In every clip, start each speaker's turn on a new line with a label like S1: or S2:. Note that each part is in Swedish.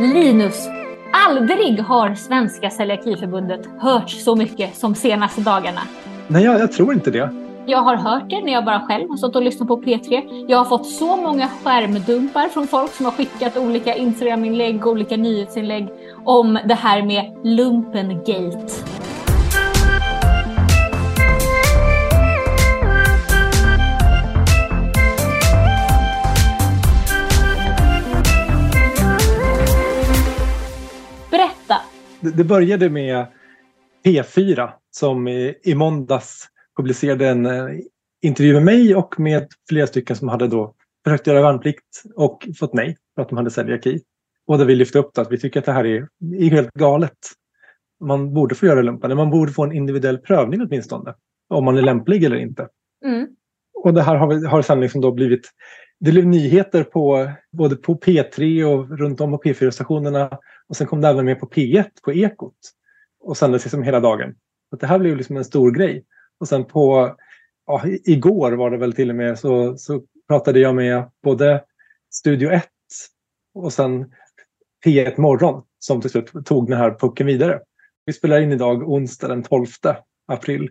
S1: Linus, aldrig har Svenska Celiakiförbundet hörts så mycket som senaste dagarna.
S2: Nej, jag, jag tror inte det.
S1: Jag har hört det när jag bara själv har stått och lyssnat på P3. Jag har fått så många skärmdumpar från folk som har skickat olika Instagram-inlägg och olika nyhetsinlägg om det här med lumpengate.
S2: Det, började med P4 som i, måndags publicerade en eh, intervju med mig och med flera stycken som hade då försökt göra värnplikt och fått nej för att de hade celiaki. Och där vi lyfte upp att vi tycker att det här är, är helt galet. Man borde få göra lumpen, man borde få en individuell prövning åtminstone. Om man är lämplig eller inte.
S1: Mm.
S2: Och det här har, vi- har sen liksom då blivit det blev nyheter på både på P3 och runt om på P4-stationerna. Och sen kom det även med på P1 på Ekot. Och sändes liksom hela dagen. Så det här blev liksom en stor grej. Och sen på, ja, igår var det väl till och med, så, så pratade jag med både Studio 1 och sen P1 Morgon som till slut tog den här pucken vidare. Vi spelar in idag onsdag den 12 april.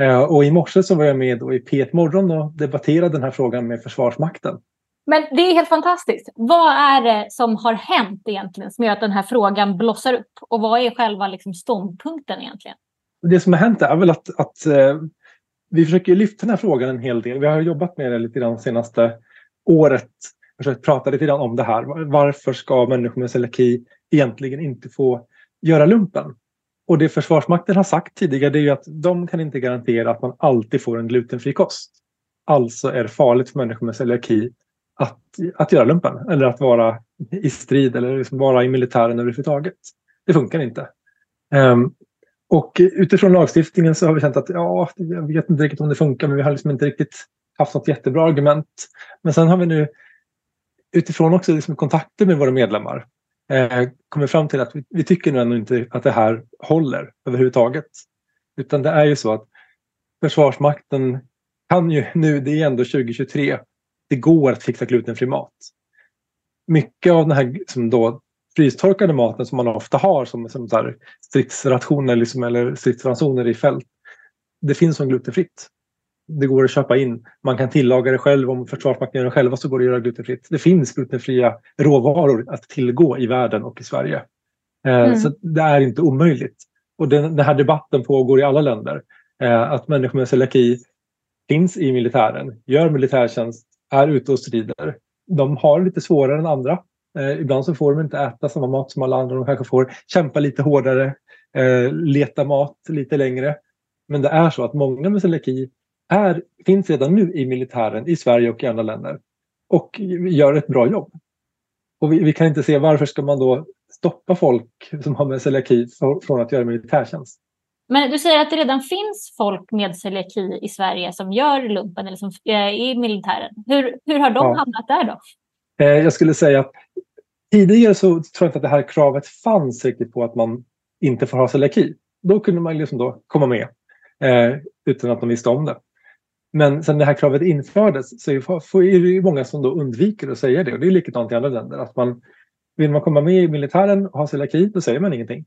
S2: Eh, Och i morse så var jag med då i P1 Morgon och debatterade den här frågan med Försvarsmakten.
S1: Men det är helt fantastiskt. Vad är det som har hänt egentligen som gör att den här frågan blossar upp? Och vad är själva liksom ståndpunkten egentligen?
S2: Det som har hänt är väl att, att eh, vi försöker lyfta den här frågan en hel del. Vi har jobbat med det lite grann senaste året. Försökt prata lite grann om det här. Varför ska människor med celiaki egentligen inte få göra lumpen? Och det Försvarsmakten har sagt tidigare det är ju att de kan inte garantera att man alltid får en glutenfri kost. Alltså är det farligt för människor med celiaki att, att göra lumpen eller att vara i strid eller liksom vara i militären överhuvudtaget. Det funkar inte. Um, och utifrån lagstiftningen så har vi känt att ja, jag vet inte riktigt om det funkar men vi har liksom inte riktigt haft något jättebra argument. Men sen har vi nu utifrån också liksom kontakter med våra medlemmar eh, kommit fram till att vi, vi tycker nog ändå inte att det här håller överhuvudtaget. Utan det är ju så att Försvarsmakten kan ju nu, det är ändå 2023, det går att fixa glutenfri mat. Mycket av den här som då frystorkade maten som man ofta har som, som här stridsrationer liksom, eller stridsransoner i fält. Det finns som glutenfritt. Det går att köpa in. Man kan tillaga det själv. Om Försvarsmakten gör det själva så går det att göra glutenfritt. Det finns glutenfria råvaror att tillgå i världen och i Sverige. Eh,
S1: Mm.
S2: Så det är inte omöjligt. Och den, den här debatten pågår i alla länder. Eh, att människor med celiaki finns i militären, gör militärtjänst, är ute och strider. De har lite svårare än andra. Eh, ibland så får de inte äta samma mat som alla andra. De kanske får kämpa lite hårdare, eh, leta mat lite längre. Men det är så att många med celiaki är, finns redan nu i militären i Sverige och i andra länder och gör ett bra jobb. Och vi, vi kan inte se varför ska man då stoppa folk som har med celiaki från att göra militärtjänst.
S1: Men du säger att det redan finns folk med celiaki i Sverige som gör lumpen eller som är i militären. Hur, hur har de
S2: Ja.
S1: hamnat där då?
S2: Eh, jag skulle säga att tidigare så tror jag inte att det här kravet fanns riktigt på att man inte får ha celiaki. Då kunde man liksom då komma med eh, utan att de visste om det. Men sen det här kravet infördes så är det många som då undviker att säga det. Och det är likadant i andra länder. Att man, vill man komma med i militären och ha celiaki, då säger man ingenting.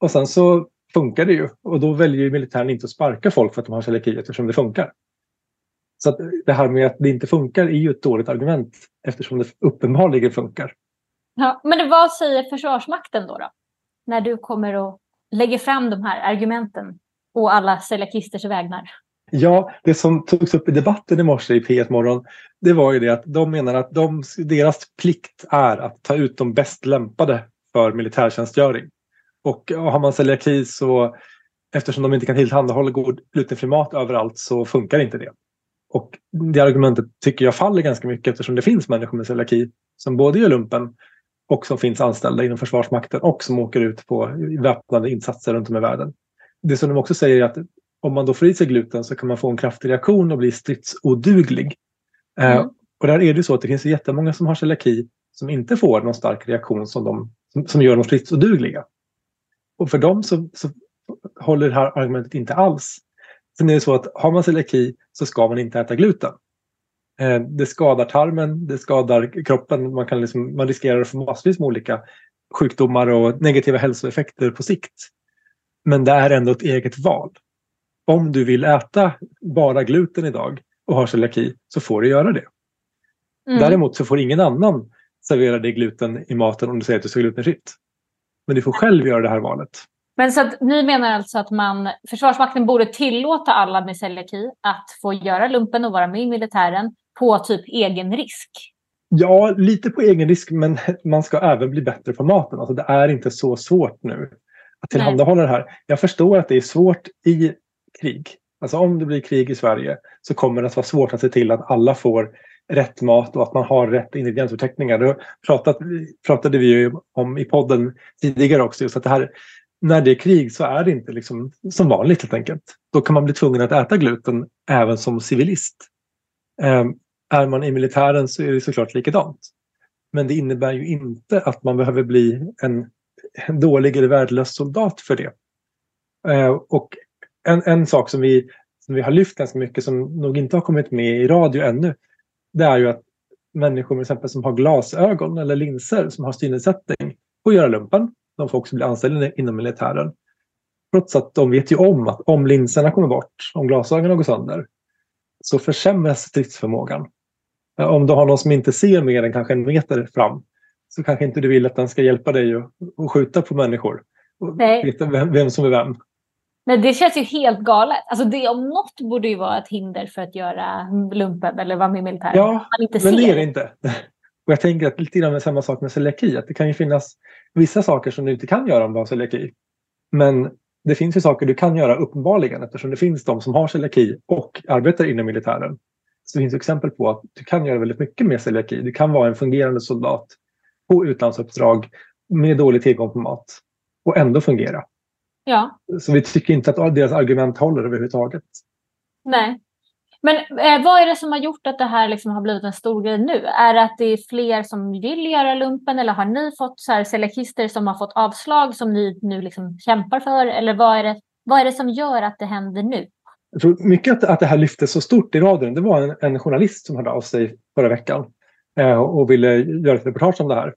S2: Och sen så funkar det ju. Och då väljer ju militären inte att sparka folk för att de har celiaki eftersom det funkar. Så det här med att det inte funkar är ju ett dåligt argument eftersom det uppenbarligen funkar.
S1: Ja, men vad säger Försvarsmakten då, då? När du kommer och lägger fram de här argumenten och alla celiakisters vägnar.
S2: Ja, det som togs upp i debatten i morse i P1 Morgon, det var ju det att de menar att de, deras plikt är att ta ut de bäst lämpade för militärtjänstgöring. Och har man celiaki så, eftersom de inte kan tillhandahålla god glutenfri mat överallt så funkar inte det. Och det argumentet tycker jag faller ganska mycket eftersom det finns människor med celiaki som både gör lumpen och som finns anställda inom Försvarsmakten och som åker ut på väpnade insatser runt om i världen. Det som de också säger är att om man då får i sig gluten så kan man få en kraftig reaktion och bli stridsoduglig. Eh,
S1: Mm.
S2: och där är det så att det finns jättemånga som har celiaki som inte får någon stark reaktion som, de, som, som gör dem stridsodugliga. Och för dem så, så håller det här argumentet inte alls. Sen är det så att har man celiaki så ska man inte äta gluten. Eh, det skadar tarmen, det skadar kroppen, man, kan liksom, man riskerar att få massvis med olika sjukdomar och negativa hälsoeffekter på sikt. Men det är ändå ett eget val. Om du vill äta bara gluten idag och har celiaki så får du göra det. Mm. Däremot så får ingen annan servera dig gluten i maten om du säger att du ska glutenfritt. Men du får själv göra det här valet.
S1: Men så att ni menar alltså att man, Försvarsmakten borde tillåta alla med celiaki att få göra lumpen och vara med i militären på typ egen risk?
S2: Ja, lite på egen risk, men man ska även bli bättre på maten. Alltså det är inte så svårt nu att tillhandahålla det här. Jag förstår att det är svårt i krig. Alltså om det blir krig i Sverige så kommer det att vara svårt att se till att alla får rätt mat och att man har rätt ingrediensförteckningar. Det pratat, pratade vi ju om i podden tidigare också. Just att det här, när det är krig så är det inte liksom som vanligt helt enkelt. Då kan man bli tvungen att äta gluten även som civilist. Um, är man i militären så är det såklart likadant. Men det innebär ju inte att man behöver bli en, dålig eller värdelös soldat för det. Uh, och en, en sak som vi, som vi har lyft ganska mycket som nog inte har kommit med i radio ännu det är ju att människor exempel som har glasögon eller linser som har synnedsättning får göra lumpen. De får också bli anställda inom militären. Trots att de vet ju om att om linserna kommer bort, om glasögonen går sönder, så försämras stridsförmågan. Om du har någon som inte ser mer än kanske en meter fram så kanske inte du vill att den ska hjälpa dig att skjuta på människor. Och veta vem, vem som är vem.
S1: Nej, det känns ju helt galet. Alltså det om något borde ju vara ett hinder för att göra lumpen eller vara med i militären.
S2: Ja, men ser. det är det inte. Och jag tänker att lite grann samma sak med celiaki. Att det kan ju finnas vissa saker som du inte kan göra om du har celiaki. Men det finns ju saker du kan göra uppenbarligen eftersom det finns de som har celiaki och arbetar inom militären. Så det finns exempel på att du kan göra väldigt mycket med celiaki. Du kan vara en fungerande soldat på utlandsuppdrag med dålig tillgång på mat och ändå fungera.
S1: Ja.
S2: Så vi tycker inte att deras argument håller överhuvudtaget.
S1: Nej. Men eh, vad är det som har gjort att det här liksom har blivit en stor grej nu? Är det att det är fler som vill göra lumpen eller har ni fått så här selekister som har fått avslag som ni nu liksom kämpar för? Eller vad är, det, vad är det som gör att det händer nu?
S2: Jag tror mycket att, att det här lyftes så stort i radion. Det var en, en journalist som hörde av sig förra veckan eh, och ville göra ett reportage om det här.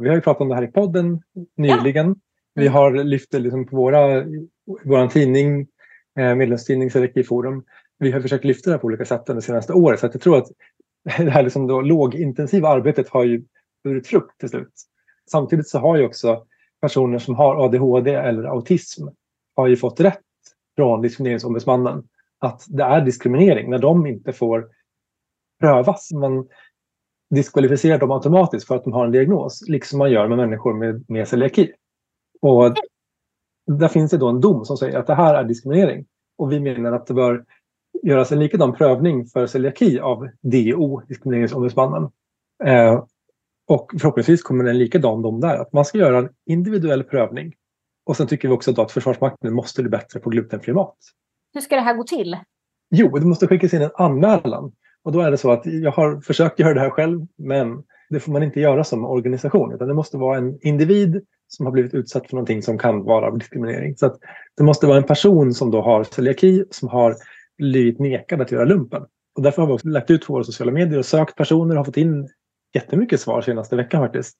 S2: Vi har ju pratat om det här i podden nyligen. Vi har lyft det liksom på våra, vår tidning, eh, medlemstidning Selektiv Forum. Vi har försökt lyfta det på olika sätt under senaste året. Så att jag tror att det här liksom då lågintensiva arbetet har ju burit frukt till slut. Samtidigt så har ju också personer som har ADHD eller autism har ju fått rätt från Diskrimineringsombudsmannen att det är diskriminering när de inte får prövas. Man diskvalificerar dem automatiskt för att de har en diagnos, liksom man gör med människor med, med celiaki. Och där finns det då en dom som säger att det här är diskriminering. Och vi menar att det bör göras en likadan prövning för celiaki av DO, Diskrimineringsombudsmannen. Eh, och förhoppningsvis kommer det en likadan dom där, att man ska göra en individuell prövning. Och sen tycker vi också att Försvarsmakten måste bli bättre på glutenfri mat.
S1: Hur ska det här gå till?
S2: Jo, det måste skickas in en anmälan. Och då är det så att jag har försökt göra det här själv, men det får man inte göra som organisation, utan det måste vara en individ som har blivit utsatt för någonting som kan vara diskriminering. Så det måste vara en person som då har celiaki som har blivit nekad att göra lumpen. Och därför har vi också lagt ut på våra sociala medier och sökt personer och har fått in jättemycket svar senaste veckan faktiskt.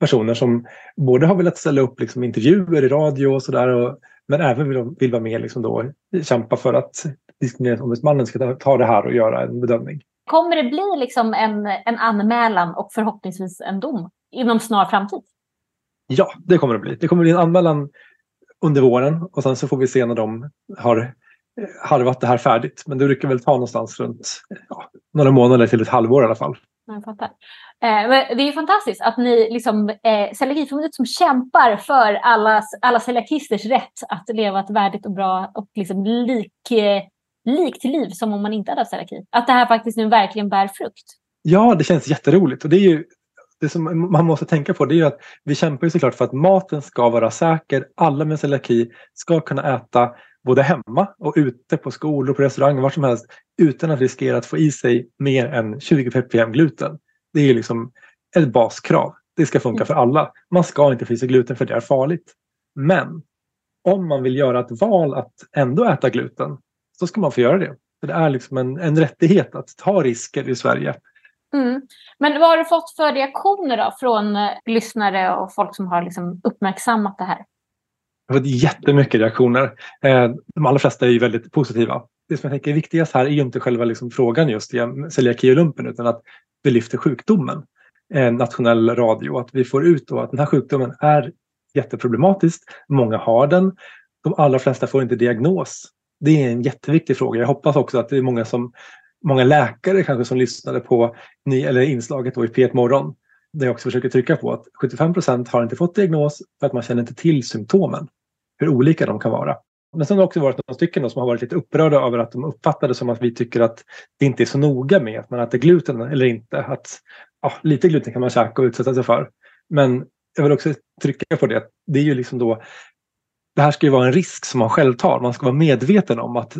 S2: Personer som både har velat ställa upp liksom intervjuer i radio och sådär men även vill, vill vara med liksom då, kämpa för att Diskrimineringsombudsmannen ska ta det här och göra en bedömning.
S1: Kommer det bli liksom en, en anmälan och förhoppningsvis en dom inom snar framtid?
S2: Ja, det kommer det bli. Det kommer bli en anmälan under våren och sen så får vi se när de har eh, harvat det här färdigt. Men det brukar väl ta någonstans runt ja, några månader till ett halvår i alla fall.
S1: Jag fattar. Eh, det är ju fantastiskt att ni, liksom, eh, Celiakiförbundet som kämpar för alla, alla celiakisters rätt att leva ett värdigt och bra och liksom lik, eh, lik till liv som om man inte hade haft celiaki. Att det här faktiskt nu verkligen bär frukt.
S2: Ja, det känns jätteroligt och det är ju det som man måste tänka på det är ju att vi kämpar ju såklart för att maten ska vara säker. Alla med celiaki ska kunna äta både hemma och ute på skolor, på restauranger, var som helst utan att riskera att få i sig mer än 20 ppm gluten. Det är liksom ett baskrav. Det ska funka för alla. Man ska inte få i sig gluten för det är farligt. Men om man vill göra ett val att ändå äta gluten så ska man få göra det. För det är liksom en, en rättighet att ta risker i Sverige
S1: Mm. Men vad har du fått för reaktioner då från eh, lyssnare och folk som har liksom uppmärksammat det här?
S2: Jag har fått jättemycket reaktioner. Eh, de allra flesta är ju väldigt positiva. Det som jag tänker är viktigast här är ju inte själva liksom frågan just i celiaki och lumpen utan att vi lyfter sjukdomen. Eh, nationell radio, att vi får ut då att den här sjukdomen är jätteproblematisk. Många har den. De allra flesta får inte diagnos. Det är en jätteviktig fråga. Jag hoppas också att det är många, som, många läkare kanske som lyssnade på ny, eller inslaget då i P1 Morgon där jag också försöker trycka på att 75 procent har inte fått diagnos för att man känner inte till symptomen. Hur olika de kan vara. Men sen har det också varit några stycken som har varit lite upprörda över att de uppfattar det som att vi tycker att det inte är så noga med att man äter gluten eller inte. Att ja, lite gluten kan man käka och utsätta sig för. Men jag vill också trycka på det. Det är ju liksom då det här ska ju vara en risk som man själv tar. Man ska vara medveten om att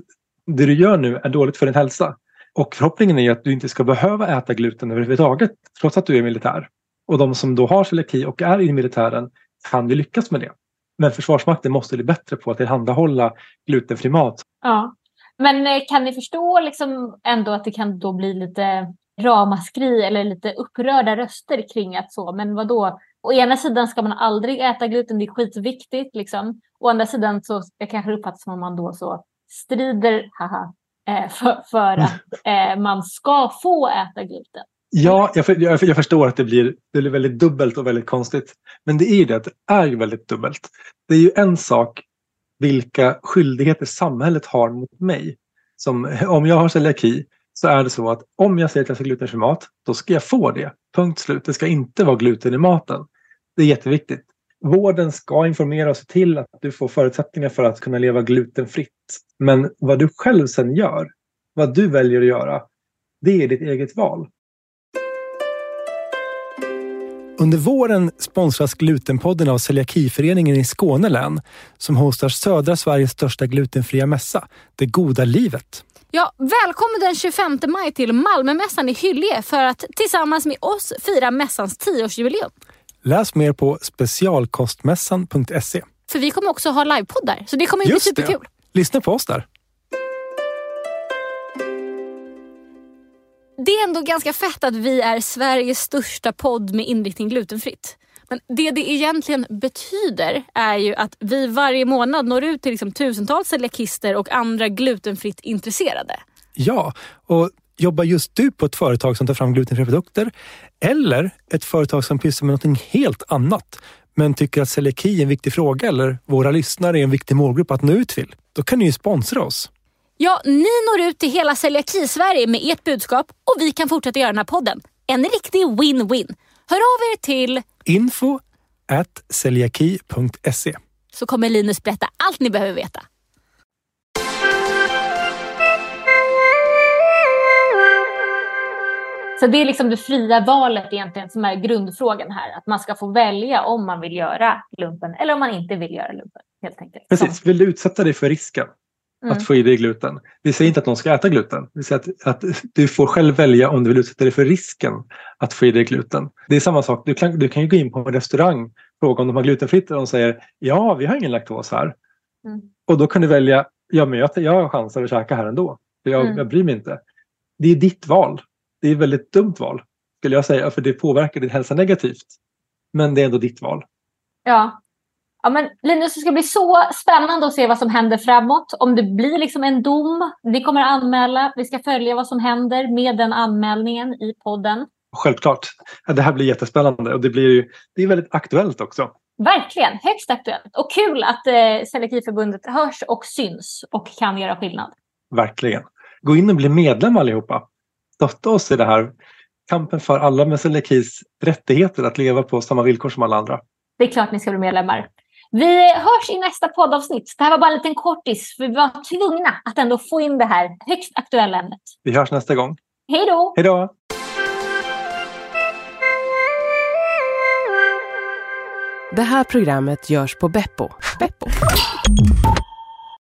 S2: det du gör nu är dåligt för din hälsa. Och förhoppningen är att du inte ska behöva äta gluten överhuvudtaget trots att du är militär. Och de som då har celiaki och är i militären kan ju lyckas med det. Men Försvarsmakten måste bli bättre på att tillhandahålla glutenfri mat.
S1: Ja. Men eh, kan ni förstå liksom ändå att det kan då bli lite ramaskri eller lite upprörda röster kring att så, men vad då? Å ena sidan ska man aldrig äta gluten, det är skitviktigt. Liksom. Å andra sidan så jag kanske uppfattas som om man då så strider haha, för, för att eh, man ska få äta gluten.
S2: Ja, jag, jag, jag, förstår att det blir, det blir väldigt dubbelt och väldigt konstigt. Men det är ju det att det är ju väldigt dubbelt. Det är ju en sak vilka skyldigheter samhället har mot mig. Som, om jag har celiaki så är det så att om jag säger att jag ska glutenfri mat, då ska jag få det. Punkt slut. Det ska inte vara gluten i maten. Det är jätteviktigt. Vården ska informera och se till att du får förutsättningar för att kunna leva glutenfritt. Men vad du själv sen gör, vad du väljer att göra, det är ditt eget val.
S3: Under våren sponsras Glutenpodden av Celiakiföreningen i Skåne län som hostar södra Sveriges största glutenfria mässa, Det goda livet.
S4: Ja, välkommen den 25 maj till Malmömässan i Hyllie för att tillsammans med oss fira mässans 10-årsjubileum.
S3: Läs mer på specialkostmässan.se.
S4: För vi kommer också ha livepoddar, så det kommer Just bli superkul.
S3: Det. Lyssna på oss där.
S4: Det är ändå ganska fett att vi är Sveriges största podd med inriktning glutenfritt. Men det det egentligen betyder är ju att vi varje månad når ut till liksom tusentals celiakister och andra glutenfritt intresserade.
S3: Ja, och jobbar just du på ett företag som tar fram glutenfria produkter eller ett företag som pysslar med något helt annat men tycker att celiaki är en viktig fråga eller våra lyssnare är en viktig målgrupp att nå ut till, då kan ni ju sponsra oss.
S4: Ja, ni når ut till hela celiaki-Sverige med ert budskap och vi kan fortsätta göra den här podden. En riktig win-win. Hör av er till
S3: info at celiaki.se
S4: så kommer Linus berätta allt ni behöver veta.
S1: Så det är liksom det fria valet egentligen som är grundfrågan här. Att man ska få välja om man vill göra lumpen eller om man inte vill göra lumpen. Helt enkelt.
S2: Precis, vill du utsätta dig för risken mm. att få i dig gluten? Vi säger inte att någon ska äta gluten. Vi säger att, att du får själv välja om du vill utsätta dig för risken att få i dig gluten. Det är samma sak, du kan, du kan ju gå in på en restaurang och fråga om de har glutenfritt och de säger ja, vi har ingen laktos här. Mm. Och då kan du välja, ja men jag, jag har chanser att käka här ändå. Jag, mm. jag bryr mig inte. Det är ditt val det är ett väldigt dumt val, skulle jag säga, för det påverkar din hälsa negativt. Men det är ändå ditt val.
S1: Ja. Ja, men Linus, det ska bli så spännande att se vad som händer framåt. Om det blir liksom en dom, vi kommer att anmäla, vi ska följa vad som händer med den anmälningen i podden.
S2: Självklart. Det här blir jättespännande och det, blir ju, det är väldigt aktuellt också.
S1: Verkligen, högst aktuellt. Och kul att eh, Celiakiförbundet hörs och syns och kan göra skillnad.
S2: Verkligen. Gå in och bli medlem allihopa stötta oss i det här kampen för alla med celiakis rättigheter att leva på samma villkor som alla andra.
S1: Det är klart ni ska bli medlemmar. Vi hörs i nästa poddavsnitt. Det här var bara en liten kortis, för vi var tvungna att ändå få in det här högst aktuella ämnet.
S2: Vi hörs nästa gång.
S1: Hej då!
S2: Hej då!
S5: Det här programmet görs på Beppo. Beppo.